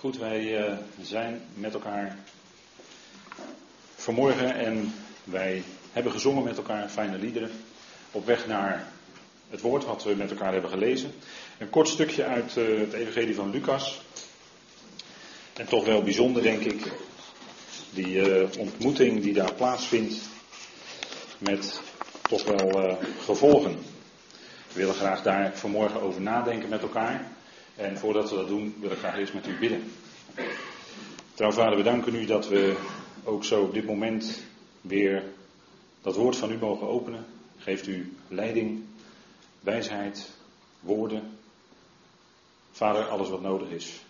Goed, wij uh, zijn met elkaar vanmorgen en wij hebben gezongen met elkaar fijne liederen op weg naar het woord wat we met elkaar hebben gelezen. Een kort stukje uit uh, het Evangelie van Lucas. En toch wel bijzonder, denk ik, die uh, ontmoeting die daar plaatsvindt met toch wel gevolgen. We willen graag daar vanmorgen over nadenken met elkaar. En voordat we dat doen, wil ik graag eerst met u bidden. Trouw vader, we danken u dat we ook zo op dit moment weer dat woord van u mogen openen. Geeft u leiding, wijsheid, woorden. Vader, alles wat nodig is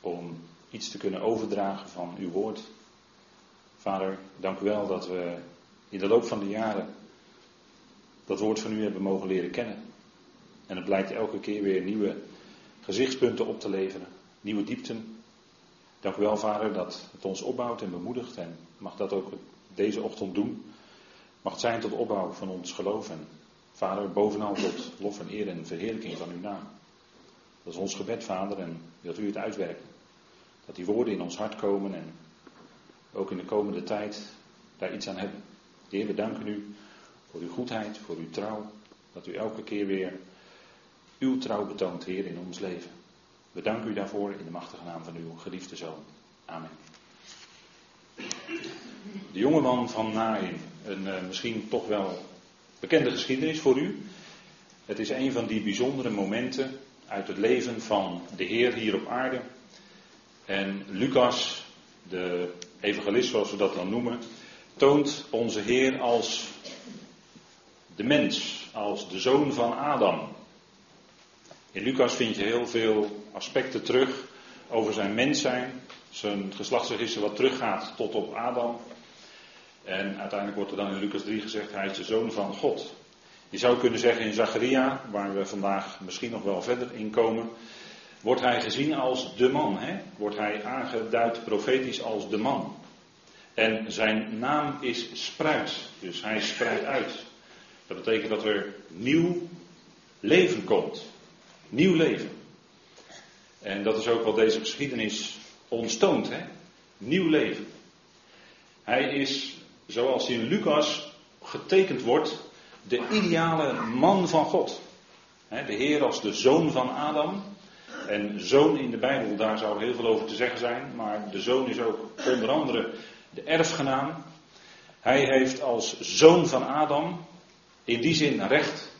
om iets te kunnen overdragen van uw woord. Vader, dank u wel dat we in de loop van de jaren dat woord van u hebben mogen leren kennen. En het blijkt elke keer weer nieuwe gezichtspunten op te leveren, nieuwe diepten. Dank u wel, Vader, dat het ons opbouwt en bemoedigt. En mag dat ook deze ochtend doen. Mag het zijn tot opbouw van ons geloof. En Vader, bovenal tot lof en eer en verheerlijking van uw naam. Dat is ons gebed, Vader, en wilt u het uitwerken. Dat die woorden in ons hart komen en ook in de komende tijd daar iets aan hebben. Heer, we danken u voor uw goedheid, voor uw trouw. Dat u elke keer weer uw trouw betoont, Heer, in ons leven. We danken u daarvoor in de machtige naam van uw geliefde zoon. Amen. De jongeman van Nain, een uh, misschien toch wel bekende geschiedenis voor u. Het is een van die bijzondere momenten uit het leven van de Heer hier op aarde. En Lucas, de evangelist zoals we dat dan noemen, toont onze Heer als de mens, als de zoon van Adam. In Lucas vind je heel veel aspecten terug over zijn mens zijn, zijn geslachtsregister wat teruggaat tot op Adam. En uiteindelijk wordt er dan in Lucas 3 gezegd, hij is de zoon van God. Je zou kunnen zeggen in Zacharia, waar we vandaag misschien nog wel verder in komen, wordt hij gezien als de man. Hè? Wordt hij aangeduid profetisch als de man. En zijn naam is spruit, dus hij spreidt uit. Dat betekent dat er nieuw leven komt. Nieuw leven. En dat is ook wat deze geschiedenis ons toont. Hè? Nieuw leven. Hij is, zoals in Lucas getekend wordt, de ideale man van God. De Heer als de zoon van Adam. En zoon in de Bijbel, daar zou heel veel over te zeggen zijn. Maar de zoon is ook onder andere de erfgenaam. Hij heeft als zoon van Adam in die zin recht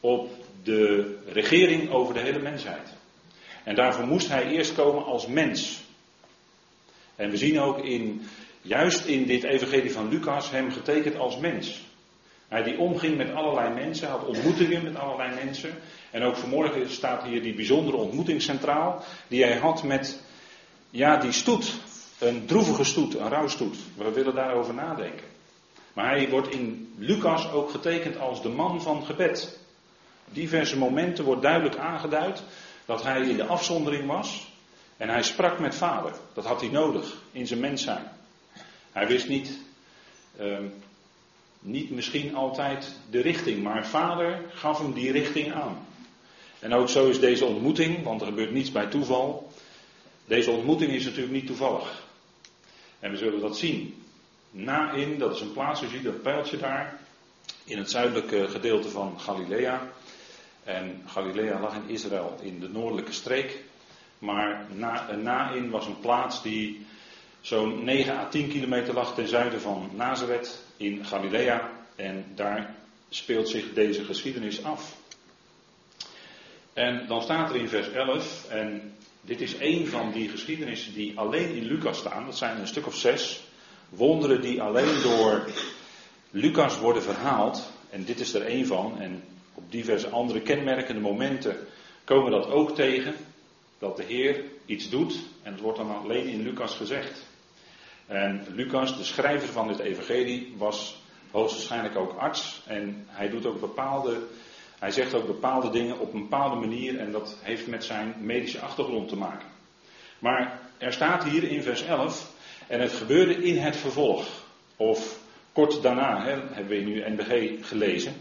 op de regering over de hele mensheid. En daarvoor moest hij eerst komen als mens. En we zien ook in, juist in dit evangelie van Lucas hem getekend als mens. Hij die omging met allerlei mensen, had ontmoetingen met allerlei mensen. En ook vanmorgen staat hier die bijzondere ontmoeting centraal, die hij had met, ja, die stoet. Een droevige stoet, een rouwstoet. We willen daarover nadenken. Maar hij wordt in Lucas ook getekend als de man van gebed diverse momenten wordt duidelijk aangeduid dat hij in de afzondering was en hij sprak met vader. Dat had hij nodig in zijn mens zijn. Hij wist niet, uh, niet misschien altijd de richting, maar vader gaf hem die richting aan. En ook zo is deze ontmoeting, want er gebeurt niets bij toeval. Deze ontmoeting is natuurlijk niet toevallig. En we zullen dat zien. Na in, dat is een plaats, u ziet dat pijltje daar, in het zuidelijke gedeelte van Galilea. En Galilea lag in Israël in de noordelijke streek. Maar na, Nain was een plaats die zo'n 9 à 10 kilometer lag ten zuiden van Nazareth in Galilea. En daar speelt zich deze geschiedenis af. En dan staat er in vers 11, en dit is een van die geschiedenissen die alleen in Lucas staan, dat zijn een stuk of zes, wonderen die alleen door Lucas worden verhaald. En dit is er een van, en op diverse andere kenmerkende momenten komen we dat ook tegen. Dat de Heer iets doet. En het wordt dan alleen in Lucas gezegd. En Lucas, de schrijver van dit evangelie, was hoogstwaarschijnlijk ook arts. En hij doet ook bepaalde. Hij zegt ook bepaalde dingen op een bepaalde manier. En dat heeft met zijn medische achtergrond te maken. Maar er staat hier in vers 11. En het gebeurde in het vervolg. Of kort daarna, hè, hebben we nu NBG gelezen.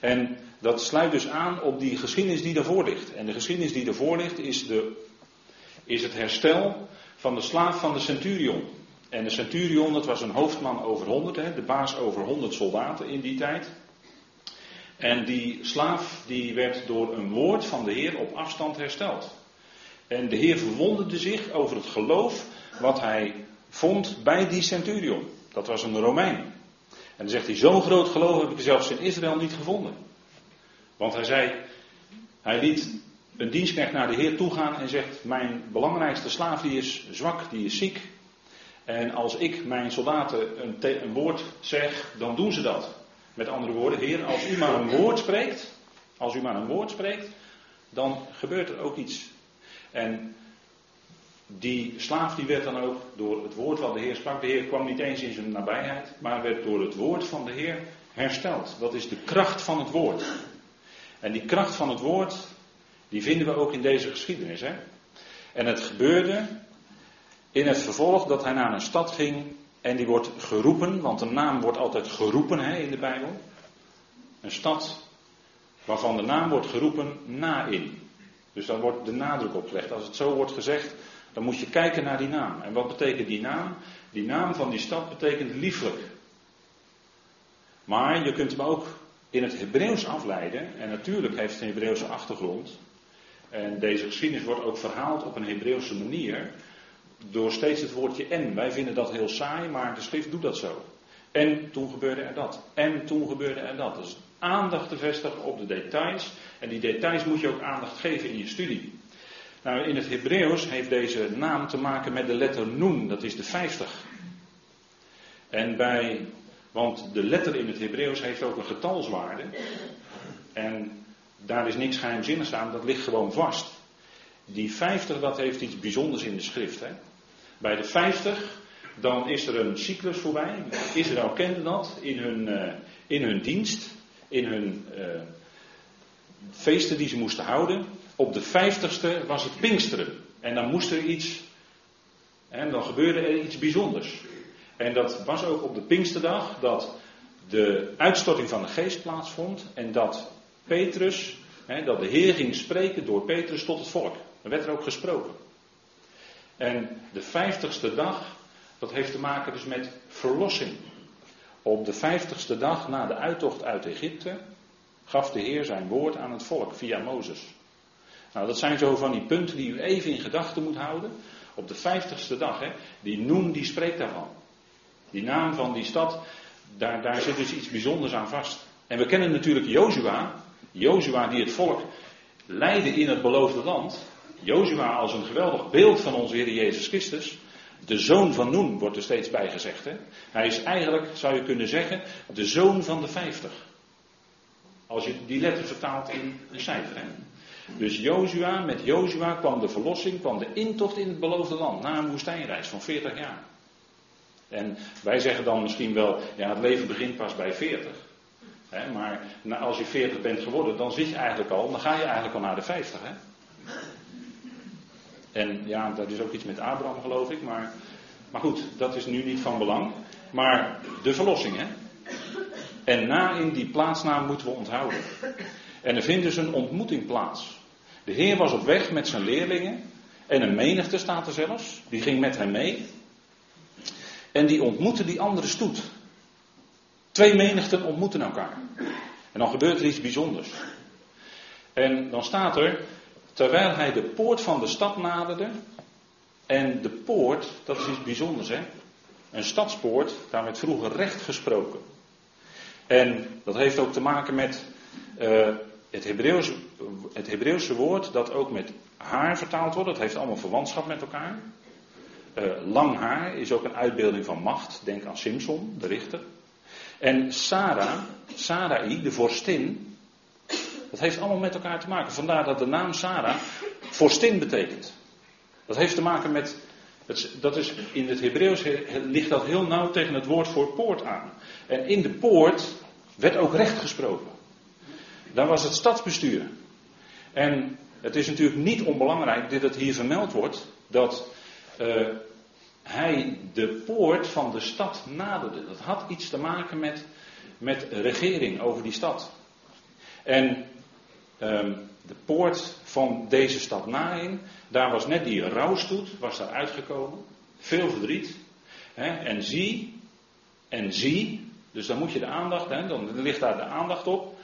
En dat sluit dus aan op die geschiedenis die daarvoor ligt. En de geschiedenis die daarvoor ligt is, de, is het herstel van de slaaf van de centurion. En de centurion, dat was een hoofdman over 100, hè, de baas over 100 soldaten in die tijd. En die slaaf die werd door een woord van de Heer op afstand hersteld. En de Heer verwonderde zich over het geloof wat hij vond bij die centurion. Dat was een Romein. En dan zegt hij, zo'n groot geloof heb ik zelfs in Israël niet gevonden. Want hij zei, hij liet een dienstknecht naar de Heer toegaan en zegt, mijn belangrijkste slaaf die is zwak, die is ziek. En als ik mijn soldaten een, een woord zeg, dan doen ze dat. Met andere woorden, Heer, als u maar een woord spreekt, als u maar een woord spreekt, dan gebeurt er ook iets. En die slaaf die werd dan ook door het woord wat de Heer sprak. De Heer kwam niet eens in zijn nabijheid, maar werd door het woord van de Heer hersteld. Dat is de kracht van het woord. En die kracht van het woord, die vinden we ook in deze geschiedenis. Hè? En het gebeurde in het vervolg dat hij naar een stad ging en die wordt geroepen, want een naam wordt altijd geroepen hè, in de Bijbel. Een stad waarvan de naam wordt geroepen na in. Dus dan wordt de nadruk op gelegd. Als het zo wordt gezegd, dan moet je kijken naar die naam. En wat betekent die naam? Die naam van die stad betekent lieflijk. Maar je kunt hem ook in het Hebreeuws afleiden. En natuurlijk heeft het een Hebreeuwse achtergrond. En deze geschiedenis wordt ook verhaald op een Hebreeuwse manier. Door steeds het woordje en. Wij vinden dat heel saai, maar de schrift doet dat zo. En toen gebeurde er dat. En toen gebeurde er dat. Dus aandacht te vestigen op de details. En die details moet je ook aandacht geven in je studie. Nou, in het Hebreeuws heeft deze naam te maken met de letter Noen, dat is de 50. En bij, want de letter in het Hebreeuws heeft ook een getalswaarde. En daar is niks geheimzinnigs aan, dat ligt gewoon vast. Die 50, dat heeft iets bijzonders in de schrift. Hè? Bij de 50, dan is er een cyclus voorbij. Israël kende dat in hun, uh, in hun dienst, in hun uh, feesten die ze moesten houden. Op de vijftigste was het Pinksteren. En dan moest er iets, en dan gebeurde er iets bijzonders. En dat was ook op de Pinksterdag dat de uitstorting van de geest plaatsvond. En dat Petrus, hè, dat de Heer ging spreken door Petrus tot het volk. Er werd er ook gesproken. En de vijftigste dag, dat heeft te maken dus met verlossing. Op de vijftigste dag na de uittocht uit Egypte gaf de Heer zijn woord aan het volk via Mozes. Nou, dat zijn zo van die punten die u even in gedachten moet houden. Op de vijftigste dag, hè, die Noem die spreekt daarvan. Die naam van die stad, daar, daar zit dus iets bijzonders aan vast. En we kennen natuurlijk Jozua, Jozua die het volk leidde in het beloofde land. Jozua als een geweldig beeld van onze Heer Jezus Christus. De zoon van Noem wordt er steeds bij gezegd. Hè? Hij is eigenlijk, zou je kunnen zeggen, de zoon van de vijftig. Als je die letter vertaalt in een cijfer. Dus Jozua, met Jozua kwam de verlossing, kwam de intocht in het beloofde land. Na een woestijnreis van 40 jaar. En wij zeggen dan misschien wel, ja het leven begint pas bij 40. Hè, maar als je 40 bent geworden, dan zit je eigenlijk al, dan ga je eigenlijk al naar de 50. Hè? En ja, dat is ook iets met Abraham geloof ik, maar, maar goed, dat is nu niet van belang. Maar de verlossing, hè. En na in die plaatsnaam moeten we onthouden. En er vindt dus een ontmoeting plaats. De Heer was op weg met zijn leerlingen. En een menigte staat er zelfs. Die ging met hem mee. En die ontmoette die andere stoet. Twee menigten ontmoeten elkaar. En dan gebeurt er iets bijzonders. En dan staat er, terwijl hij de poort van de stad naderde. En de poort, dat is iets bijzonders hè. Een stadspoort, daar werd vroeger recht gesproken. En dat heeft ook te maken met uh, het, Hebreeuws, het Hebreeuwse woord dat ook met haar vertaald wordt. Dat heeft allemaal verwantschap met elkaar. Uh, lang haar is ook een uitbeelding van macht. Denk aan Simson, de richter. En Sarah, Sarai, de vorstin, dat heeft allemaal met elkaar te maken. Vandaar dat de naam Sarah vorstin betekent. Dat heeft te maken met, dat is, in het Hebreeuws ligt dat heel nauw tegen het woord voor poort aan. En in de poort werd ook recht gesproken. Daar was het stadsbestuur. En het is natuurlijk niet onbelangrijk dat het hier vermeld wordt dat uh, hij de poort van de stad naderde. Dat had iets te maken met, met regering over die stad. En ehm, de poort van deze stad Nain, daar was net die rouwstoet, was daar uitgekomen. Veel verdriet. Hè, en zie, en zie, dus dan moet je de aandacht, hè, dan ligt daar de aandacht op.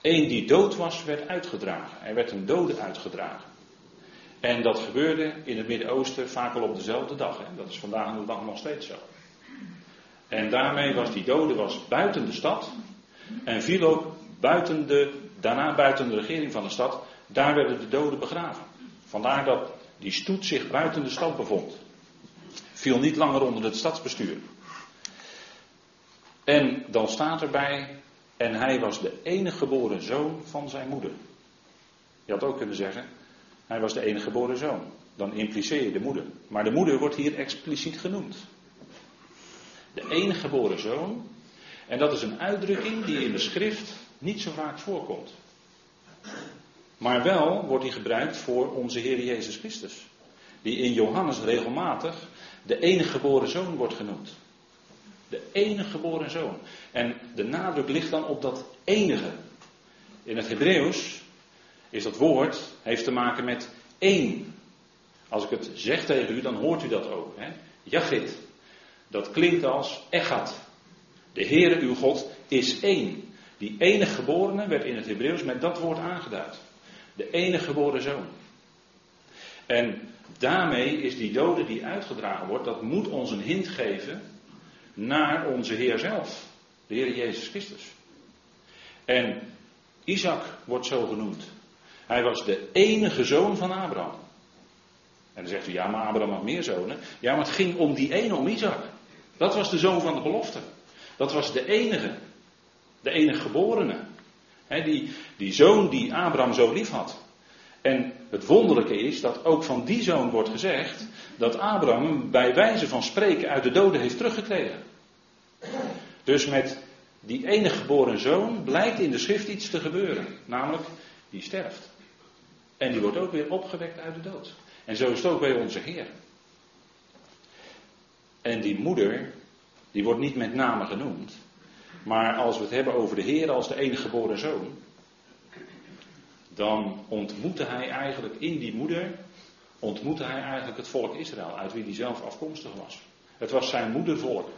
Eén die dood was, werd uitgedragen. Er werd een dode uitgedragen. En dat gebeurde in het Midden-Oosten vaak al op dezelfde dag. Hè. Dat is vandaag de dag nog steeds zo. En daarmee was die dode was buiten de stad. En viel ook buiten de, daarna buiten de regering van de stad. Daar werden de doden begraven. Vandaar dat die stoet zich buiten de stad bevond. Viel niet langer onder het stadsbestuur. En dan staat erbij, en hij was de enige geboren zoon van zijn moeder. Je had ook kunnen zeggen, hij was de enige geboren zoon. Dan impliceer je de moeder. Maar de moeder wordt hier expliciet genoemd. De enige geboren zoon. En dat is een uitdrukking die in de schrift niet zo vaak voorkomt. Maar wel wordt die gebruikt voor onze Heer Jezus Christus. Die in Johannes regelmatig de enige geboren zoon wordt genoemd. De enige geboren zoon. En de nadruk ligt dan op dat enige. In het Hebreeuws is dat woord, heeft te maken met één. Als ik het zeg tegen u, dan hoort u dat ook. Hè? Jachit. Dat klinkt als echat. De Heere uw God is één. Die enige geborene werd in het Hebreeuws met dat woord aangeduid. De enige geboren zoon. En daarmee is die dode die uitgedragen wordt, dat moet ons een hint geven naar onze Heer zelf. De Heer Jezus Christus. En Isaac wordt zo genoemd. Hij was de enige zoon van Abraham. En dan zegt u, ja, maar Abraham had meer zonen. Ja, maar het ging om die ene, om Isaac. Dat was de zoon van de belofte. Dat was de enige. De enige geborene. die, die zoon die Abraham zo lief had. En het wonderlijke is dat ook van die zoon wordt gezegd dat Abraham bij wijze van spreken uit de doden heeft teruggekregen. Dus met die enige geboren zoon blijkt in de schrift iets te gebeuren. Namelijk, die sterft. En die wordt ook weer opgewekt uit de dood. En zo is het ook bij onze Heer. En die moeder, die wordt niet met name genoemd. Maar als we het hebben over de Heer als de enige geboren zoon, dan ontmoette hij eigenlijk in die moeder, ontmoette hij eigenlijk het volk Israël, uit wie hij zelf afkomstig was. Het was zijn moedervolk.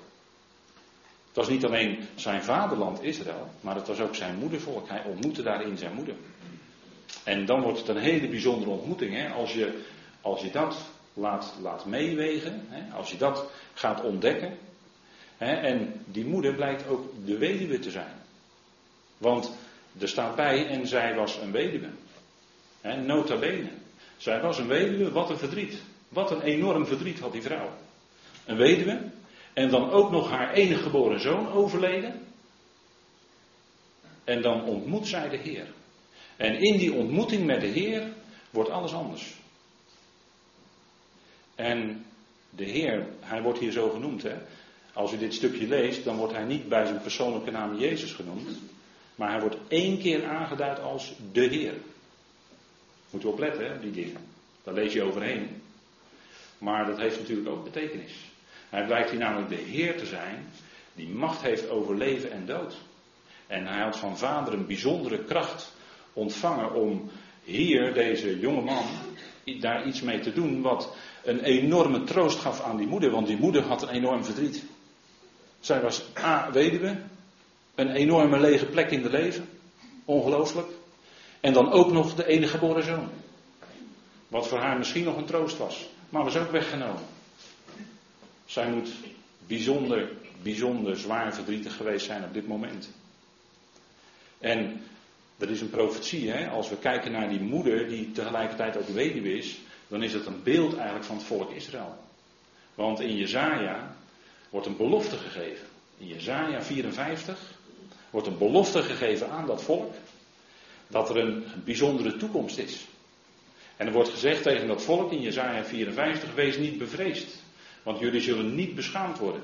Het was niet alleen zijn vaderland Israël, maar het was ook zijn moedervolk. Hij ontmoette daarin zijn moeder. En dan wordt het een hele bijzondere ontmoeting. Hè? Als, je, als je dat laat, laat meewegen, hè? als je dat gaat ontdekken. Hè? En die moeder blijkt ook de weduwe te zijn. Want er staat bij, en zij was een weduwe. Hè? Nota bene. Zij was een weduwe, wat een verdriet. Wat een enorm verdriet had die vrouw. Een weduwe, en dan ook nog haar enige geboren zoon overleden. En dan ontmoet zij de Heer. En in die ontmoeting met de Heer wordt alles anders. En de Heer, hij wordt hier zo genoemd. Hè? Als u dit stukje leest, dan wordt hij niet bij zijn persoonlijke naam Jezus genoemd. Maar hij wordt één keer aangeduid als de Heer. Moet u opletten, hè, die dingen. Daar lees je overheen. Maar dat heeft natuurlijk ook betekenis. Hij blijkt hier namelijk de Heer te zijn, die macht heeft over leven en dood. En hij had van vader een bijzondere kracht ontvangen om hier, deze jonge man, daar iets mee te doen wat een enorme troost gaf aan die moeder, want die moeder had een enorm verdriet. Zij was A, weduwe, een enorme lege plek in de leven, ongelooflijk. En dan ook nog de enige geboren zoon. Wat voor haar misschien nog een troost was, maar was ook weggenomen. Zij moet bijzonder, bijzonder zwaar verdrietig geweest zijn op dit moment. En dat is een profetie, hè? als we kijken naar die moeder die tegelijkertijd ook weduwe is, dan is het een beeld eigenlijk van het volk Israël. Want in Jezaja wordt een belofte gegeven. In Jezaja 54 wordt een belofte gegeven aan dat volk dat er een bijzondere toekomst is. En er wordt gezegd tegen dat volk in Jezaja 54, wees niet bevreesd, want jullie zullen niet beschaamd worden.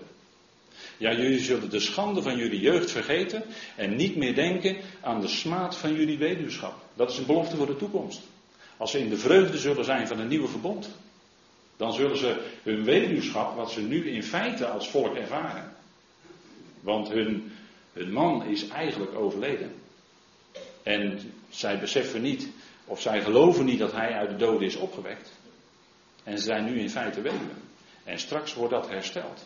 Ja, jullie zullen de schande van jullie jeugd vergeten en niet meer denken aan de smaad van jullie weduwschap. Dat is een belofte voor de toekomst. Als ze in de vreugde zullen zijn van een nieuwe verbond, dan zullen ze hun weduwschap, wat ze nu in feite als volk ervaren, want hun, hun man is eigenlijk overleden. En zij beseffen niet, of zij geloven niet dat hij uit de doden is opgewekt. En ze zijn nu in feite weduwen. En straks wordt dat hersteld.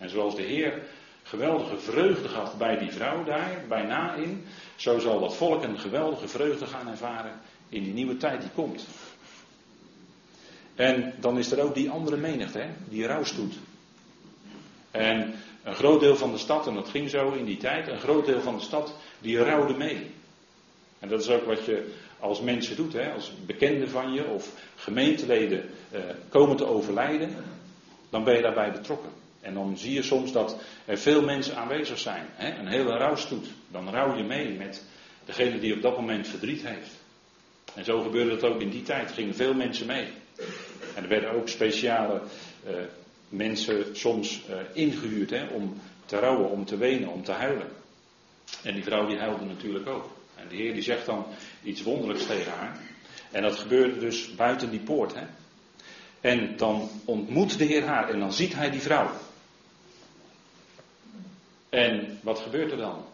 En zoals de Heer geweldige vreugde gaf bij die vrouw daar, bij Nain, zo zal dat volk een geweldige vreugde gaan ervaren in die nieuwe tijd die komt. En dan is er ook die andere menigte, hè, die rouwstoet. En een groot deel van de stad, en dat ging zo in die tijd, een groot deel van de stad, die rouwde mee. En dat is ook wat je als mensen doet, hè, als bekenden van je of gemeenteleden eh, komen te overlijden, dan ben je daarbij betrokken. En dan zie je soms dat er veel mensen aanwezig zijn, hè, een hele rouwstoet. Dan rouw je mee met degene die op dat moment verdriet heeft. En zo gebeurde het ook in die tijd, gingen veel mensen mee. En er werden ook speciale uh, mensen soms uh, ingehuurd hè, om te rouwen, om te wenen, om te huilen. En die vrouw die huilde natuurlijk ook. En de Heer die zegt dan iets wonderlijks tegen haar. En dat gebeurde dus buiten die poort. Hè. En dan ontmoet de Heer haar en dan ziet hij die vrouw. En wat gebeurt er dan?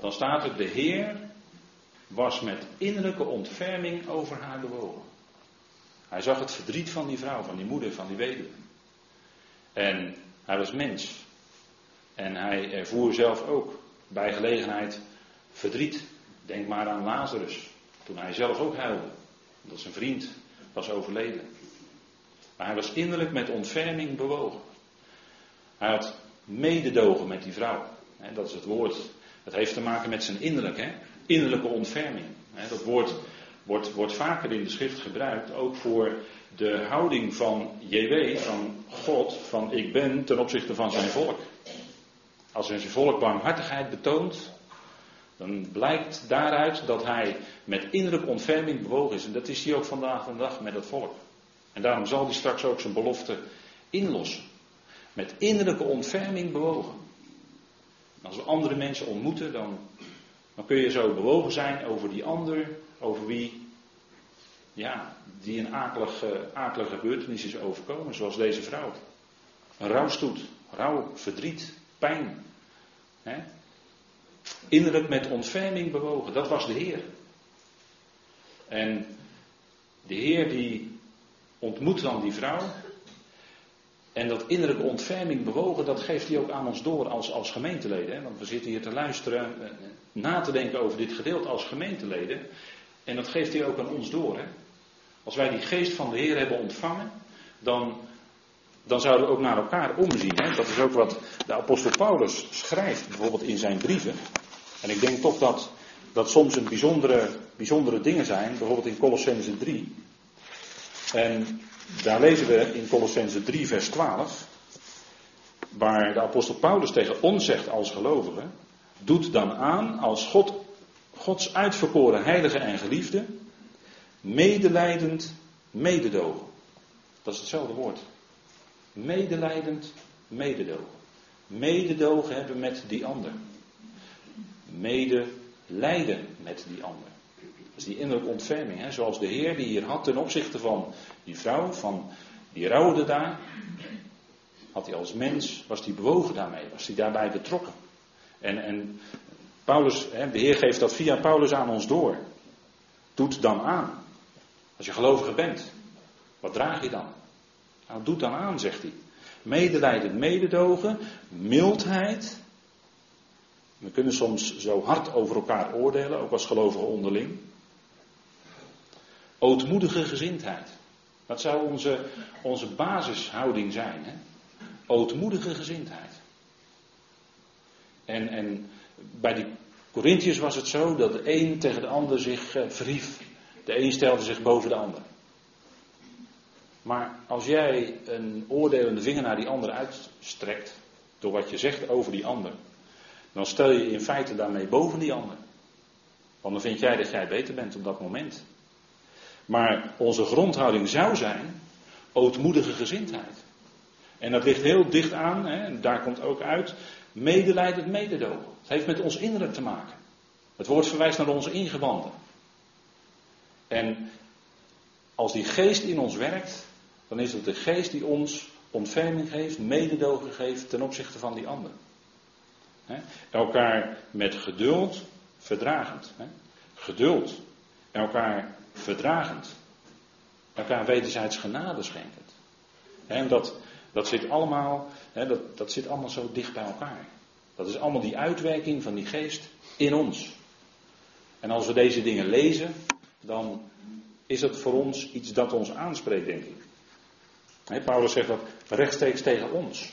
Dan staat er, de Heer was met innerlijke ontferming over haar bewogen. Hij zag het verdriet van die vrouw, van die moeder, van die weduwe. En hij was mens. En hij ervoer zelf ook bij gelegenheid verdriet. Denk maar aan Lazarus, toen hij zelf ook huilde. Dat zijn vriend was overleden. Maar hij was innerlijk met ontferming bewogen. Hij had mededogen met die vrouw. Dat is het woord. Dat heeft te maken met zijn innerlijk, innerlijke ontferming. Dat woord wordt, wordt vaker in de schrift gebruikt, ook voor de houding van JW, van God, van ik ben ten opzichte van zijn volk. Als zijn volk barmhartigheid betoont, dan blijkt daaruit dat hij met innerlijke ontferming bewogen is. En dat is hij ook vandaag de dag met het volk. En daarom zal hij straks ook zijn belofte inlossen. Met innerlijke ontferming bewogen. Als we andere mensen ontmoeten, dan, dan kun je zo bewogen zijn over die ander, over wie, ja, die een akelige, gebeurtenis is overkomen, zoals deze vrouw. Een rouwstoet, rouw, verdriet, pijn. Hè? Innerlijk met ontferming bewogen, dat was de Heer. En de Heer die ontmoet dan die vrouw en dat innerlijke ontferming bewogen, dat geeft hij ook aan ons door als, als gemeenteleden. Hè? Want we zitten hier te luisteren, eh, na te denken over dit gedeelte als gemeenteleden. En dat geeft hij ook aan ons door. Hè? Als wij die geest van de Heer hebben ontvangen, dan, dan zouden we ook naar elkaar omzien. Hè? Dat is ook wat de apostel Paulus schrijft, bijvoorbeeld in zijn brieven. En ik denk toch dat dat soms een bijzondere, bijzondere dingen zijn, bijvoorbeeld in Colossense 3. En daar lezen we in Colossense 3, vers 12, waar de apostel Paulus tegen ons zegt als gelovigen, doet dan aan als God, Gods uitverkoren heilige en geliefde, medelijdend mededogen. Dat is hetzelfde woord. Medelijdend mededogen. Mededogen hebben met die ander. Medelijden met die ander. Is die innerlijke ontferming. Hè? Zoals de Heer die hier had ten opzichte van die vrouw, van die rouwde daar. Had hij als mens, was hij bewogen daarmee, was hij daarbij betrokken. En, en Paulus, hè, de Heer geeft dat via Paulus aan ons door. Doet dan aan. Als je gelovige bent, wat draag je dan? Nou, doet dan aan, zegt hij. Medelijden, mededogen, mildheid. We kunnen soms zo hard over elkaar oordelen, ook als gelovigen onderling. Ootmoedige gezindheid. Dat zou onze, onze basishouding zijn. Hè? Ootmoedige gezindheid. En, en bij die Corinthiërs was het zo dat de een tegen de ander zich uh, verhief. De een stelde zich boven de ander. Maar als jij een oordelende vinger naar die ander uitstrekt, door wat je zegt over die ander, dan stel je in feite daarmee boven die ander. Want dan vind jij dat jij beter bent op dat moment. Maar onze grondhouding zou zijn ootmoedige gezindheid. En dat ligt heel dicht aan, hè, en daar komt ook uit, medelijdend mededogen. Het heeft met ons innerlijk te maken. Het woord verwijst naar onze ingewanden. En als die geest in ons werkt, dan is het de geest die ons ontferming geeft, mededogen geeft ten opzichte van die ander. He? Elkaar met geduld verdragend. He? geduld, elkaar verdragend, elkaar wederzijds genade schenkend. En dat, dat zit allemaal, dat, dat zit allemaal zo dicht bij elkaar. Dat is allemaal die uitwerking van die geest in ons. En als we deze dingen lezen, dan is het voor ons iets dat ons aanspreekt, denk ik. Paulus zegt dat rechtstreeks tegen ons.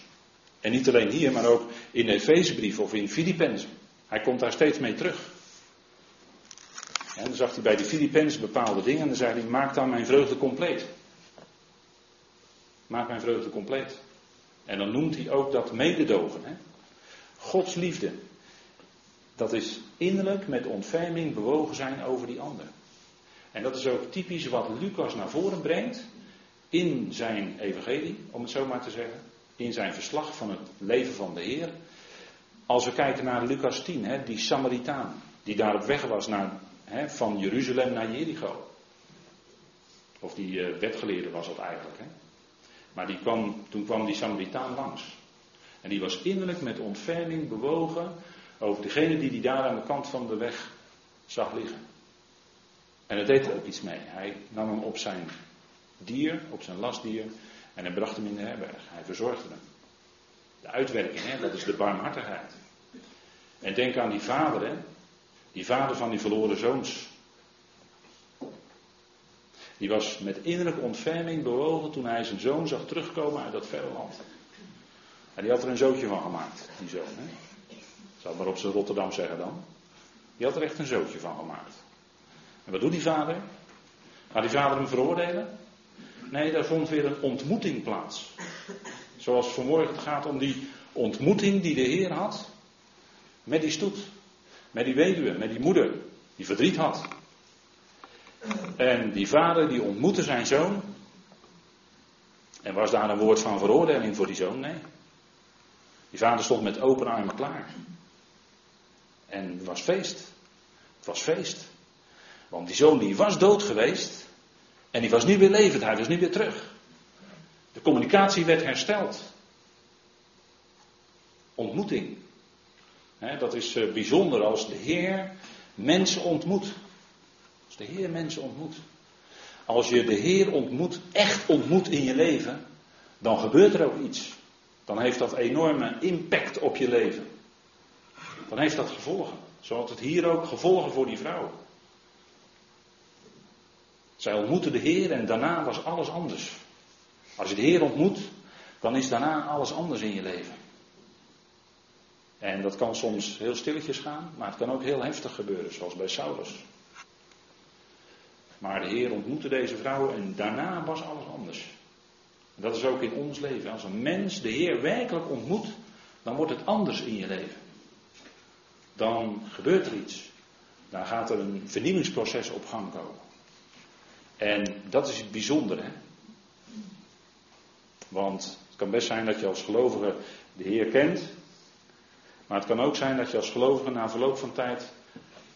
En niet alleen hier, maar ook in de Efezebrief of in Filippenzen. Hij komt daar steeds mee terug. En dan zag hij bij de Filippenzen bepaalde dingen en dan zei hij, maak dan mijn vreugde compleet. Maak mijn vreugde compleet. En dan noemt hij ook dat mededogen. Hè? Gods liefde. Dat is innerlijk met ontferming bewogen zijn over die ander. En dat is ook typisch wat Lucas naar voren brengt in zijn evangelie, om het zo maar te zeggen. In zijn verslag van het leven van de Heer. Als we kijken naar Lucas 10, hè, die Samaritaan, die daar op weg was naar, van Jeruzalem naar Jericho. Of die uh, wetgeleerde was dat eigenlijk. Maar die kwam, toen kwam die Samaritaan langs. En die was innerlijk met ontferming bewogen over degene die hij daar aan de kant van de weg zag liggen. En hij deed er ook iets mee. Hij nam hem op zijn dier, op zijn lastdier, en hij bracht hem in de herberg. Hij verzorgde hem. De uitwerking, hè, dat is de barmhartigheid. En denk aan die vader, hè, die vader van die verloren zoons. Die was met innerlijke ontferming bewogen toen hij zijn zoon zag terugkomen uit dat verre land. En die had er een zootje van gemaakt, die zoon. Hè? Zal maar op zijn Rotterdam zeggen dan. Die had er echt een zootje van gemaakt. En wat doet die vader? Gaat die vader hem veroordelen? Nee, daar vond weer een ontmoeting plaats. Zoals vanmorgen het gaat om die ontmoeting die de Heer had met die stoet. Met die weduwe, met die moeder die verdriet had. En die vader die ontmoette zijn zoon. En was daar een woord van veroordeling voor die zoon? Nee. Die vader stond met open armen klaar. En het was feest. Het was feest. Want die zoon die was dood geweest. En die was nu weer levend. Hij was nu weer terug. De communicatie werd hersteld. Ontmoeting. Dat is eh, bijzonder als de Heer mensen ontmoet. Als de Heer mensen ontmoet. Als je de Heer ontmoet, echt ontmoet in je leven, dan gebeurt er ook iets. Dan heeft dat enorme impact op je leven. Dan heeft dat gevolgen. Zoals het hier ook gevolgen voor die vrouw. Zij ontmoette de Heer en daarna was alles anders. Als je de Heer ontmoet, dan is daarna alles anders in je leven. En dat kan soms heel stilletjes gaan, maar het kan ook heel heftig gebeuren, zoals bij Saulus. Maar de Heer ontmoette deze vrouw en daarna was alles anders. Dat is ook in ons leven. Als een mens de Heer werkelijk ontmoet, dan wordt het anders in je leven. Dan gebeurt er iets. Dan gaat er een vernieuwingsproces op gang komen. En dat is het bijzondere. Want het kan best zijn dat je als gelovige de Heer kent. Maar het kan ook zijn dat je als gelovige na verloop van tijd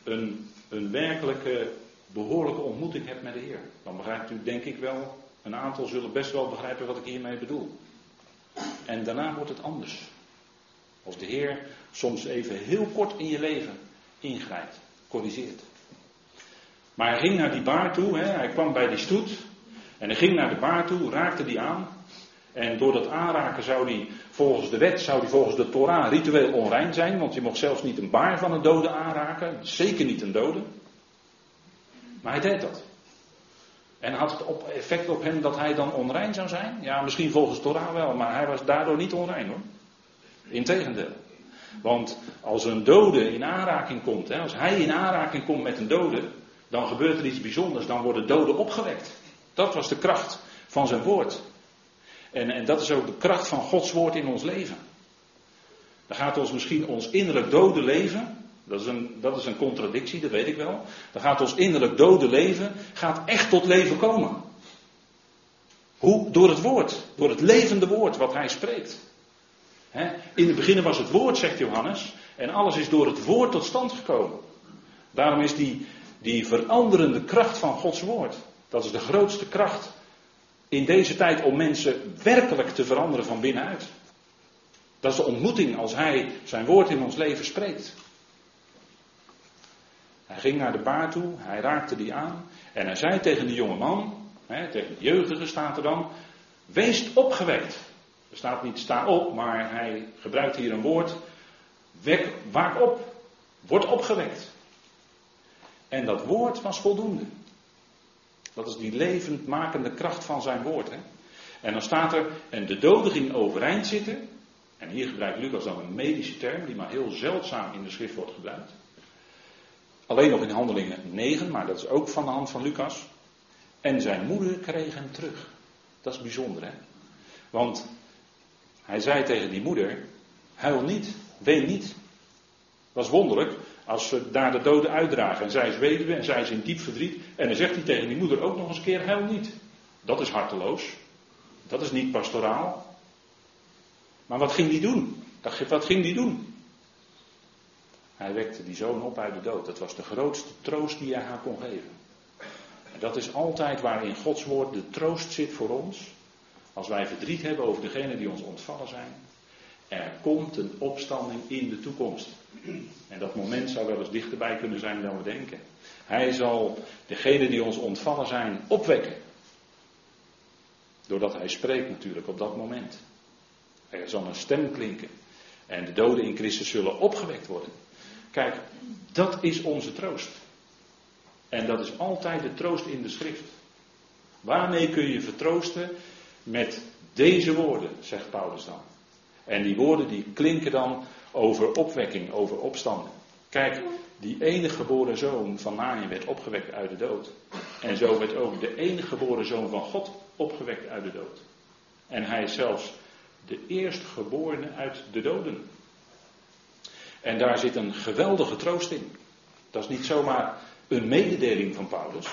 een, een werkelijke, behoorlijke ontmoeting hebt met de Heer. Dan begrijpt u denk ik wel, een aantal zullen best wel begrijpen wat ik hiermee bedoel. En daarna wordt het anders. Als de Heer soms even heel kort in je leven ingrijpt, corrigeert. Maar hij ging naar die baar toe, hè, hij kwam bij die stoet. En hij ging naar de baar toe, raakte die aan. En door dat aanraken zou hij volgens de wet, zou hij volgens de Torah ritueel onrein zijn. Want je mocht zelfs niet een baar van een dode aanraken. Zeker niet een dode. Maar hij deed dat. En had het op effect op hem dat hij dan onrein zou zijn? Ja, misschien volgens Torah wel, maar hij was daardoor niet onrein hoor. Integendeel. Want als een dode in aanraking komt, hè, als hij in aanraking komt met een dode, dan gebeurt er iets bijzonders, dan worden doden opgewekt. Dat was de kracht van zijn woord. En, en dat is ook de kracht van Gods woord in ons leven. Dan gaat ons misschien ons innerlijk dode leven, dat is, een, dat is een contradictie, dat weet ik wel. Dan gaat ons innerlijk dode leven, gaat echt tot leven komen. Hoe? Door het woord, door het levende woord wat hij spreekt. In het begin was het woord, zegt Johannes, en alles is door het woord tot stand gekomen. Daarom is die, die veranderende kracht van Gods woord. Dat is de grootste kracht in deze tijd om mensen werkelijk te veranderen van binnenuit. Dat is de ontmoeting als Hij zijn woord in ons leven spreekt. Hij ging naar de baar toe, hij raakte die aan en hij zei tegen de jonge man, hè, tegen de jeugdige staat er dan, wees opgewekt. Er staat niet sta op, maar hij gebruikt hier een woord, wek, waak op, word opgewekt. En dat woord was voldoende. Dat is die levendmakende kracht van zijn woord. Hè? En dan staat er, en de dode ging overeind zitten. En hier gebruikt Lucas dan een medische term, die maar heel zeldzaam in de schrift wordt gebruikt. Alleen nog in handelingen 9, maar dat is ook van de hand van Lucas. En zijn moeder kreeg hem terug. Dat is bijzonder, hè? Want hij zei tegen die moeder: Huil niet, ween niet. Dat is wonderlijk als ze daar de doden uitdragen. En zij is weduwe en zij is in diep verdriet. En dan zegt hij tegen die moeder ook nog eens een keer: Huil niet. Dat is harteloos. Dat is niet pastoraal. Maar wat ging die doen? Wat ging die doen? Hij wekte die zoon op uit de dood. Dat was de grootste troost die hij haar kon geven. En dat is altijd waarin Gods woord de troost zit voor ons. Als wij verdriet hebben over degene die ons ontvallen zijn. Er komt een opstanding in de toekomst. En dat moment zou wel eens dichterbij kunnen zijn dan we denken. Hij zal degene die ons ontvallen zijn opwekken. Doordat hij spreekt natuurlijk op dat moment. Er zal een stem klinken. En de doden in Christus zullen opgewekt worden. Kijk, dat is onze troost. En dat is altijd de troost in de schrift. Waarmee kun je vertroosten? Met deze woorden, zegt Paulus dan. En die woorden die klinken dan over opwekking, over opstanden. Kijk, die enige geboren zoon van Naaien werd opgewekt uit de dood. En zo werd ook de enige geboren zoon van God opgewekt uit de dood. En hij is zelfs de eerstgeborene uit de doden. En daar zit een geweldige troost in. Dat is niet zomaar een mededeling van Paulus.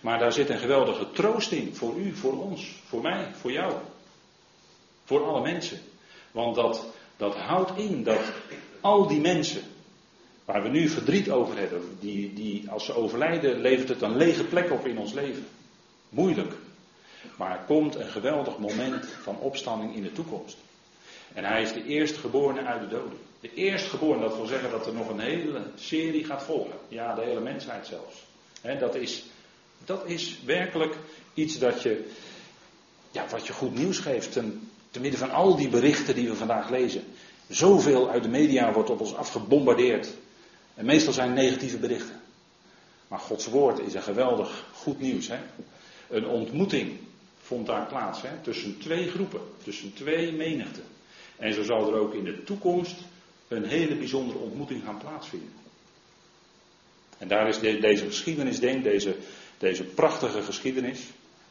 Maar daar zit een geweldige troost in. Voor u, voor ons, voor mij, voor jou. Voor alle mensen. Want dat, dat houdt in dat al die mensen. Waar we nu verdriet over hebben. Die, die als ze overlijden levert het een lege plek op in ons leven. Moeilijk. Maar er komt een geweldig moment van opstanding in de toekomst. En hij is de eerstgeborene uit de doden. De eerstgeborene, dat wil zeggen dat er nog een hele serie gaat volgen. Ja, de hele mensheid zelfs. dat, is, dat is werkelijk iets dat je, ja, wat je goed nieuws geeft. Ten, te midden van al die berichten die we vandaag lezen. Zoveel uit de media wordt op ons afgebombardeerd. En meestal zijn negatieve berichten. Maar Gods woord is een geweldig goed nieuws. Hè? Een ontmoeting vond daar plaats hè? tussen twee groepen, tussen twee menigten. En zo zal er ook in de toekomst een hele bijzondere ontmoeting gaan plaatsvinden. En daar is deze geschiedenis, denk deze, deze prachtige geschiedenis,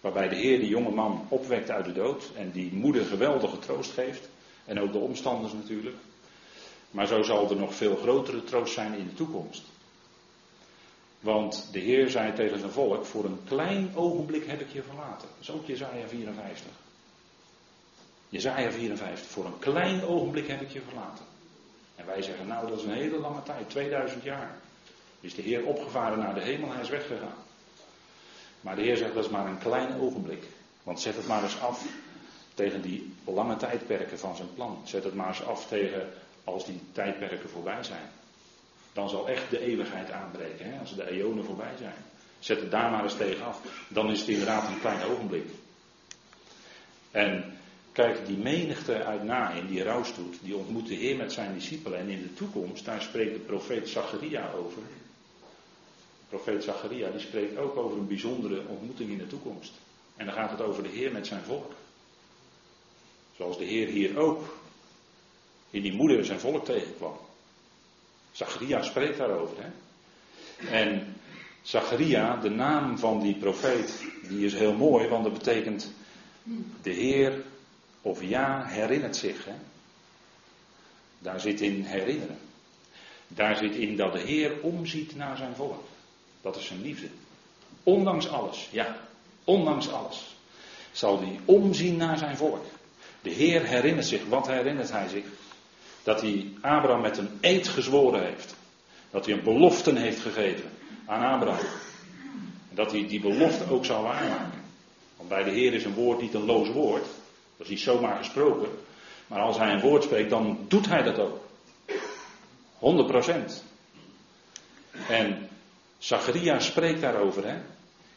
waarbij de Heer die jonge man opwekt uit de dood en die moeder geweldige troost geeft. En ook de omstanders natuurlijk. Maar zo zal er nog veel grotere troost zijn in de toekomst. Want de Heer zei tegen zijn volk: Voor een klein ogenblik heb ik je verlaten. Dat is ook Jezaja 54. Jezaja 54. Voor een klein ogenblik heb ik je verlaten. En wij zeggen: Nou, dat is een hele lange tijd, 2000 jaar. Is de Heer opgevaren naar de hemel, hij is weggegaan. Maar de Heer zegt: Dat is maar een klein ogenblik. Want zet het maar eens af tegen die lange tijdperken van zijn plan. Zet het maar eens af tegen als die tijdperken voorbij zijn. Dan zal echt de eeuwigheid aanbreken, hè, als de eonen voorbij zijn. Zet het daar maar eens tegen af. Dan is het inderdaad een klein ogenblik. En kijk, die menigte uit Nain, die rouwstoet, die ontmoet de Heer met zijn discipelen. En in de toekomst, daar spreekt de profeet Zacharia over. Profeet Zacharia, die spreekt ook over een bijzondere ontmoeting in de toekomst. En dan gaat het over de Heer met zijn volk. Zoals de Heer hier ook in die moeder zijn volk tegenkwam. Zacharia spreekt daarover. Hè? En Zacharia, de naam van die profeet, die is heel mooi, want dat betekent de Heer of ja herinnert zich. Hè? Daar zit in herinneren. Daar zit in dat de Heer omziet naar zijn volk. Dat is zijn liefde. Ondanks alles, ja, ondanks alles, zal hij omzien naar zijn volk. De Heer herinnert zich. Wat herinnert hij zich? Dat hij Abraham met een eed gezworen heeft. Dat hij een belofte heeft gegeven aan Abraham. Dat hij die belofte ook zal waarmaken. Want bij de Heer is een woord niet een loos woord. Dat is niet zomaar gesproken. Maar als hij een woord spreekt, dan doet hij dat ook. 100%. En Zacharia spreekt daarover. Hè?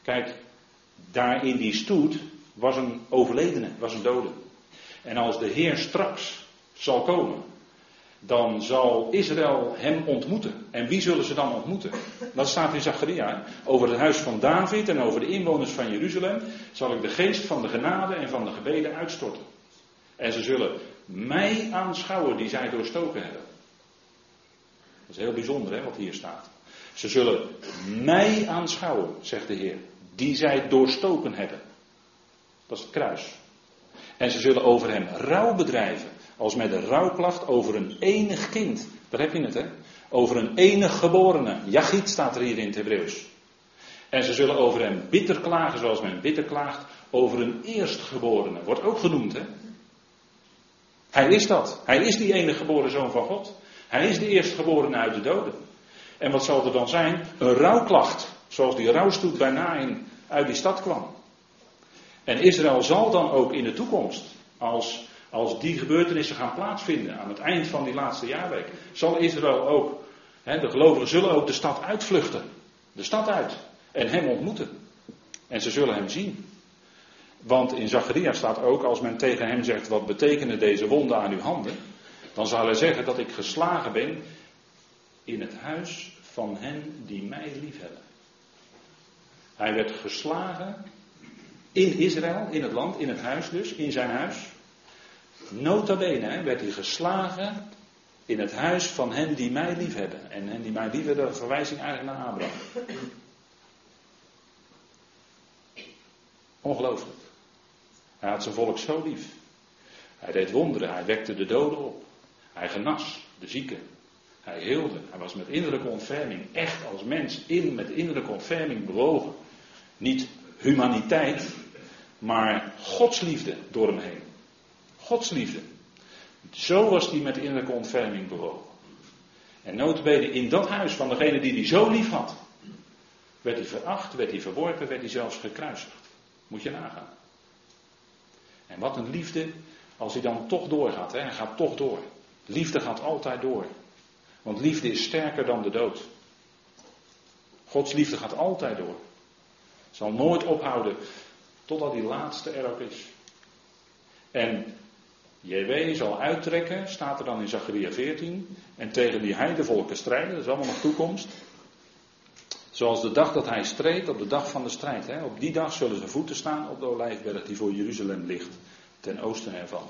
Kijk, daar in die stoet was een overledene, was een dode. En als de Heer straks zal komen, dan zal Israël hem ontmoeten. En wie zullen ze dan ontmoeten? Dat staat in Zacharia. Over het huis van David en over de inwoners van Jeruzalem zal ik de geest van de genade en van de gebeden uitstorten. En ze zullen mij aanschouwen die zij doorstoken hebben. Dat is heel bijzonder hè, wat hier staat. Ze zullen mij aanschouwen, zegt de Heer, die zij doorstoken hebben. Dat is het kruis. En ze zullen over hem rouw bedrijven, als met een rouwklacht over een enig kind. Daar heb je het, hè? Over een enig geborene. Jachit staat er hier in het Hebreeuws. En ze zullen over hem bitter klagen, zoals men bitter klaagt over een eerstgeborene. Wordt ook genoemd, hè? Hij is dat. Hij is die enige geboren zoon van God. Hij is de eerstgeborene uit de doden. En wat zal er dan zijn? Een rouwklacht. Zoals die rouwstoet bij Nain uit die stad kwam. En Israël zal dan ook in de toekomst, als, als die gebeurtenissen gaan plaatsvinden aan het eind van die laatste jaarweek, zal Israël ook, de gelovigen zullen ook de stad uitvluchten. De stad uit. En hem ontmoeten. En ze zullen hem zien. Want in Zacharia staat ook, als men tegen hem zegt, wat betekenen deze wonden aan uw handen? Dan zal hij zeggen dat ik geslagen ben in het huis van hen die mij liefhebben. Hij werd geslagen in Israël, in het land, in het huis dus, in zijn huis. Nota bene werd hij geslagen in het huis van hen die mij liefhebben. En hen die mij liefhebben, verwijzing eigenlijk naar Abraham. Ongelooflijk. Hij had zijn volk zo lief. Hij deed wonderen, hij wekte de doden op. Hij genas de zieken. Hij heelde. Hij was met innerlijke ontferming, echt als mens, in met innerlijke ontferming bewogen. Niet humaniteit, maar Gods liefde door hem heen. Gods liefde. Zo was hij met innerlijke ontferming bewogen. En notabene in dat huis van degene die hij zo lief had, werd hij veracht, werd hij verworpen, werd hij zelfs gekruisigd. Moet je nagaan. En wat een liefde als hij dan toch doorgaat. Hè? Hij gaat toch door. Liefde gaat altijd door. Want liefde is sterker dan de dood. Gods liefde gaat altijd door. Zal nooit ophouden totdat die laatste er ook is. En JW zal uittrekken, staat er dan in Zacharia 14, en tegen die heidevolken strijden, dat is allemaal nog toekomst. Zoals de dag dat hij streed, op de dag van de strijd. Hè. Op die dag zullen zijn voeten staan op de olijfberg die voor Jeruzalem ligt, ten oosten ervan.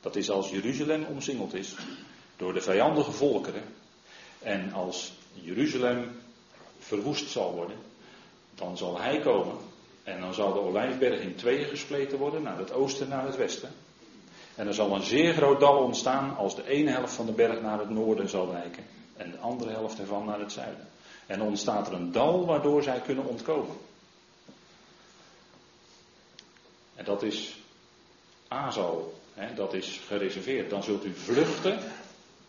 Dat is als Jeruzalem omsingeld is door de vijandige volkeren. En als Jeruzalem verwoest zal worden, dan zal hij komen. En dan zal de olijfberg in tweeën gespleten worden, naar het oosten en naar het westen. En er zal een zeer groot dal ontstaan als de ene helft van de berg naar het noorden zal wijken. En de andere helft ervan naar het zuiden. En dan ontstaat er een dal waardoor zij kunnen ontkomen. En dat is Azal, hè, dat is gereserveerd. Dan zult u vluchten.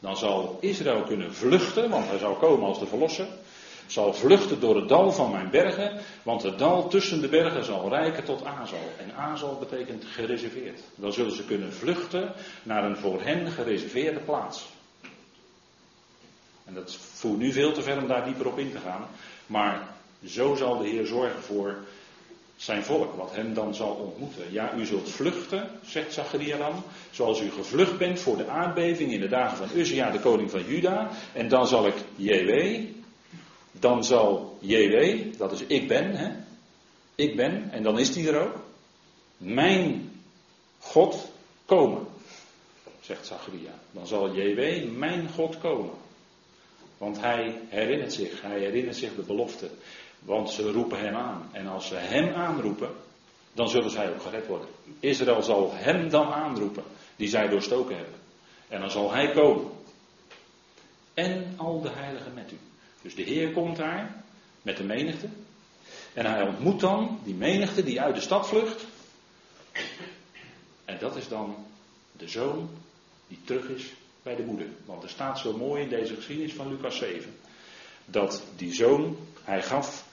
Dan zal Israël kunnen vluchten, want hij zal komen als de verlosser. Zal vluchten door het dal van mijn bergen, want het dal tussen de bergen zal rijken tot Azal. En Azal betekent gereserveerd. Dan zullen ze kunnen vluchten naar een voor hen gereserveerde plaats. En dat voert nu veel te ver om daar dieper op in te gaan. Maar zo zal de Heer zorgen voor zijn volk, wat hem dan zal ontmoeten. Ja, u zult vluchten, zegt Zacharia dan, zoals u gevlucht bent voor de aardbeving in de dagen van Uzia, de koning van Juda. En dan zal ik JW, dan zal JW, dat is ik ben, hè? ik ben, en dan is die er ook, mijn God komen, zegt Zacharia. Dan zal JW, mijn God komen. Want hij herinnert zich, hij herinnert zich de belofte. Want ze roepen hem aan. En als ze hem aanroepen, dan zullen zij ook gered worden. Israël zal hem dan aanroepen, die zij doorstoken hebben. En dan zal hij komen. En al de heiligen met u. Dus de Heer komt daar met de menigte. En hij ontmoet dan die menigte die uit de stad vlucht. En dat is dan de zoon die terug is bij de moeder. Want er staat zo mooi in deze geschiedenis van Lucas 7. Dat die zoon, hij gaf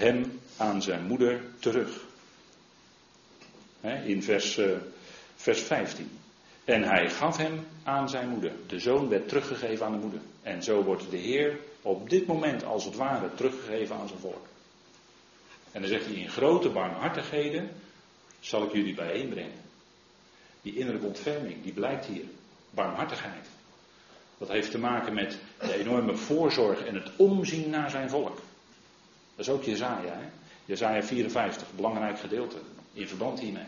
hem aan zijn moeder terug. in vers, uh, vers 15. En hij gaf hem aan zijn moeder. De zoon werd teruggegeven aan de moeder. En zo wordt de Heer op dit moment als het ware teruggegeven aan zijn volk. En dan zegt hij: In grote barmhartigheden zal ik jullie bijeenbrengen. Die innerlijke ontferming, die blijkt hier. Barmhartigheid. Dat heeft te maken met de enorme voorzorg en het omzien naar zijn volk. Dat is ook Jezaja. Hè? Jezaja 54, belangrijk gedeelte in verband hiermee.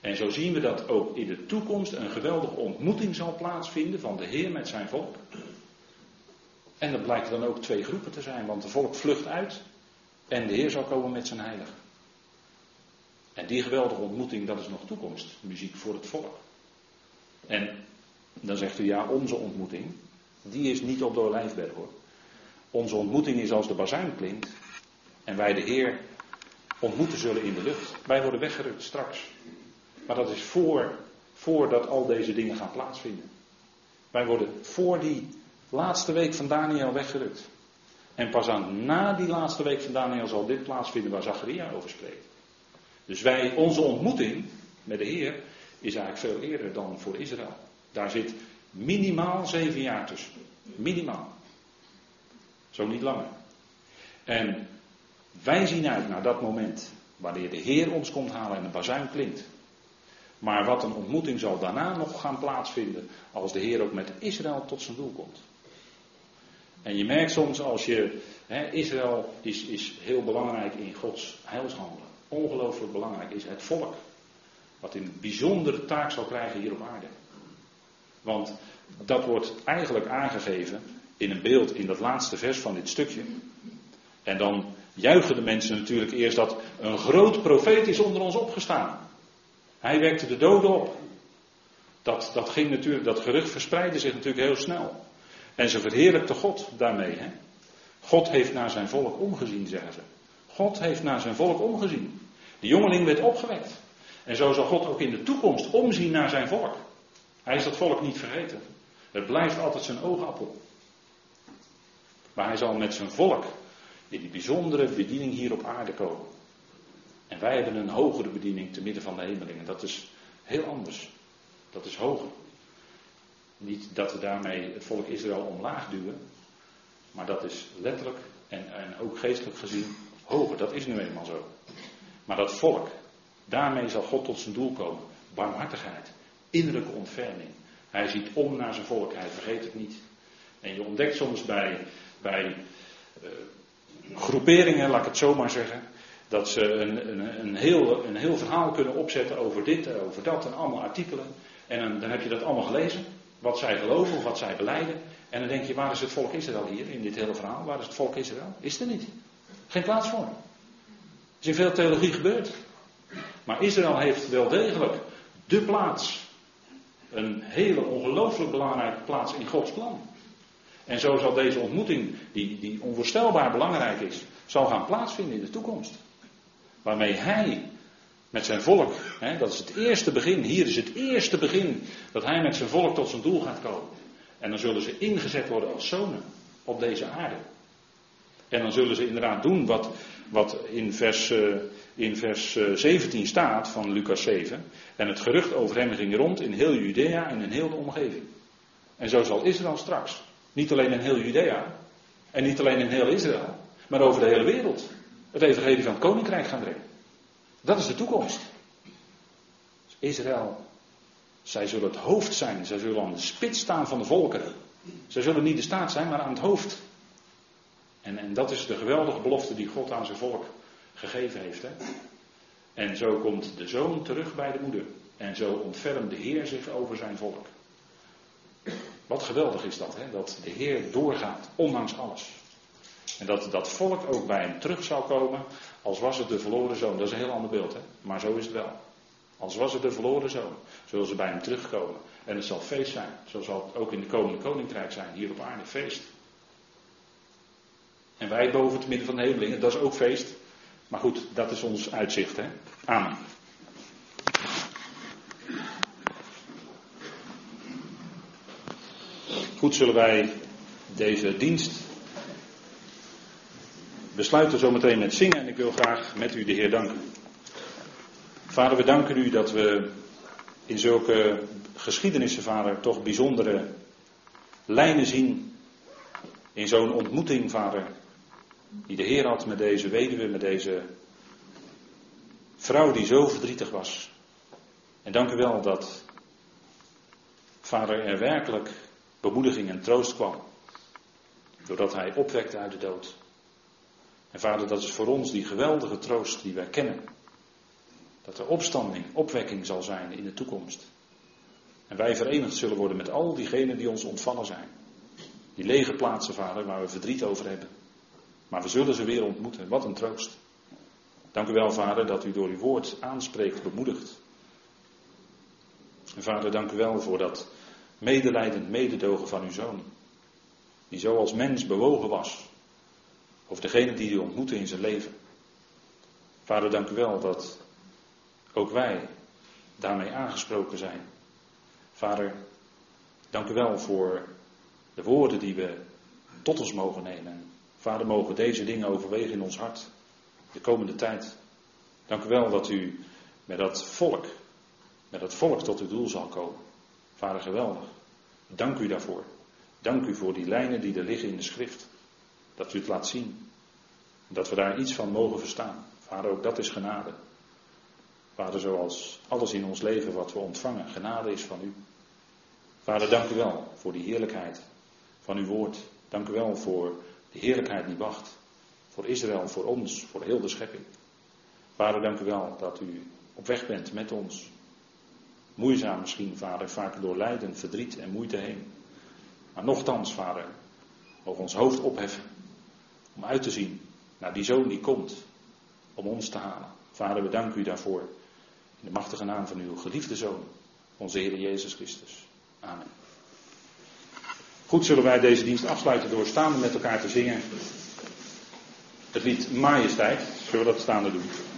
En zo zien we dat ook in de toekomst een geweldige ontmoeting zal plaatsvinden van de Heer met zijn volk. En dat blijkt dan ook twee groepen te zijn, want de volk vlucht uit en de Heer zal komen met zijn heiligen. En die geweldige ontmoeting, dat is nog toekomst, muziek voor het volk. En dan zegt u ja, onze ontmoeting, die is niet op de olijfberg hoor. Onze ontmoeting is als de bazuin klinkt en wij de Heer ontmoeten zullen in de lucht. Wij worden weggerukt straks. Maar dat is voor, voordat al deze dingen gaan plaatsvinden. Wij worden voor die laatste week van Daniel weggerukt. En pas aan na die laatste week van Daniel zal dit plaatsvinden waar Zacharia over spreekt. Dus wij, onze ontmoeting met de Heer is eigenlijk veel eerder dan voor Israël. Daar zit minimaal zeven jaar tussen. Minimaal. Zo niet langer. En wij zien uit naar dat moment wanneer de Heer ons komt halen en de bazuin klinkt. Maar wat een ontmoeting zal daarna nog gaan plaatsvinden als de Heer ook met Israël tot zijn doel komt. En je merkt soms als je, Israël is, is heel belangrijk in Gods heilshandelen. Ongelooflijk belangrijk is het volk. Wat een bijzondere taak zal krijgen hier op aarde. Want dat wordt eigenlijk aangegeven in een beeld in dat laatste vers van dit stukje. En dan juichen de mensen natuurlijk eerst dat een groot profeet is onder ons opgestaan. Hij wekte de doden op. Dat, dat ging natuurlijk, dat gerucht verspreidde zich natuurlijk heel snel. En ze verheerlijkte God daarmee. Hè? God heeft naar zijn volk omgezien, zeggen ze. God heeft naar zijn volk omgezien. De jongeling werd opgewekt. En zo zal God ook in de toekomst omzien naar zijn volk. Hij is dat volk niet vergeten. Het blijft altijd zijn oogappel. Maar hij zal met zijn volk in die bijzondere bediening hier op aarde komen. En wij hebben een hogere bediening te midden van de hemelingen. Dat is heel anders. Dat is hoger. Niet dat we daarmee het volk Israël omlaag duwen. Maar dat is letterlijk en, en ook geestelijk gezien hoger. Dat is nu eenmaal zo. Maar dat volk, daarmee zal God tot zijn doel komen. Barmhartigheid, innerlijke ontferming. Hij ziet om naar zijn volk, hij vergeet het niet. En je ontdekt soms bij, bij uh, groeperingen, laat ik het zo maar zeggen, dat ze een, een, een, heel, een heel verhaal kunnen opzetten over dit, over dat en allemaal artikelen. En dan, heb je dat allemaal gelezen, wat zij geloven of wat zij beleiden. En dan denk je, waar is het volk Israël hier in dit hele verhaal? Waar is het volk Israël? Is er niet. Geen plaats voor. Er is in veel theologie gebeurd. Maar Israël heeft wel degelijk de plaats. Een hele ongelooflijk belangrijke plaats in Gods plan. En zo zal deze ontmoeting, die, die onvoorstelbaar belangrijk is, zal gaan plaatsvinden in de toekomst. Waarmee hij met zijn volk, hè, dat is het eerste begin, hier is het eerste begin dat hij met zijn volk tot zijn doel gaat komen. En dan zullen ze ingezet worden als zonen op deze aarde. En dan zullen ze inderdaad doen wat, wat in, vers, uh, in vers 17 eh, staat van Lucas 7. En het gerucht over hem ging rond in heel Judea en in heel de omgeving. En zo zal Israël straks, niet alleen in heel Judea en niet alleen in heel Israël, maar over de hele wereld, het evangelie van het koninkrijk gaan brengen. Dat is de toekomst. Israël, zij zullen het hoofd zijn, zij zullen aan de spits staan van de volkeren. Zij zullen niet de staat zijn, maar aan het hoofd. En, en dat is de geweldige belofte die God aan zijn volk gegeven heeft. Hè? En zo komt de zoon terug bij de moeder. En zo ontfermt de Heer zich over zijn volk. Wat geweldig is dat, hè? dat de Heer doorgaat, ondanks alles. En dat dat volk ook bij hem terug zou komen, als was het de verloren zoon. Dat is een heel ander beeld, hè? maar zo is het wel. Als was het de verloren zoon, zullen ze bij hem terugkomen. En het zal feest zijn, zo zal het ook in de komende koninkrijk zijn, hier op aarde, feest. En wij boven het midden van de hemelingen, dat is ook feest. Maar goed, dat is ons uitzicht. Hè? Amen. Goed, zullen wij deze dienst besluiten zometeen met zingen. En ik wil graag met u de Heer danken. Vader, we danken u dat we in zulke geschiedenissen, vader, toch bijzondere lijnen zien. In zo'n ontmoeting, vader, die de Heer had met deze weduwe, met deze vrouw die zo verdrietig was. En dank u wel dat, vader, er werkelijk bemoediging en troost kwam. Doordat hij opwekte uit de dood. En vader, dat is voor ons die geweldige troost die wij kennen. Dat er opstanding, opwekking zal zijn in de toekomst. En wij verenigd zullen worden met al diegenen die ons ontvallen zijn. Die lege plaatsen, vader, waar we verdriet over hebben. Maar we zullen ze weer ontmoeten. Wat een troost. Dank u wel, vader, dat u door uw woord aanspreekt, bemoedigt. En vader, dank u wel voor dat medelijdend mededogen van uw zoon. Die zo als mens bewogen was. Over degene die u ontmoette in zijn leven. Vader, dank u wel dat ook wij daarmee aangesproken zijn. Vader, dank u wel voor de woorden die we tot ons mogen nemen. Vader, mogen deze dingen overwegen in ons hart de komende tijd. Dank u wel dat u met dat volk, met dat volk tot uw doel zal komen. Vader, geweldig. Dank u daarvoor. Dank u voor die lijnen die er liggen in de schrift. Dat u het laat zien. Dat we daar iets van mogen verstaan. Vader, ook dat is genade. Vader, zoals alles in ons leven wat we ontvangen, genade is van u. Vader, dank u wel voor die heerlijkheid van uw woord. Dank u wel voor de heerlijkheid die wacht. Voor Israël, voor ons, voor heel de schepping. Vader, dank u wel dat u op weg bent met ons. Moeizaam misschien, vader, vaak door lijden, verdriet en moeite heen. Maar nochtans, vader, mogen ons hoofd opheffen om uit te zien naar die zoon die komt om ons te halen. Vader, we danken u daarvoor. In de machtige naam van uw geliefde zoon, onze Heer Jezus Christus. Amen. Goed, zullen wij deze dienst afsluiten door staande met elkaar te zingen. Het lied Majesteit. Zullen we dat staande doen?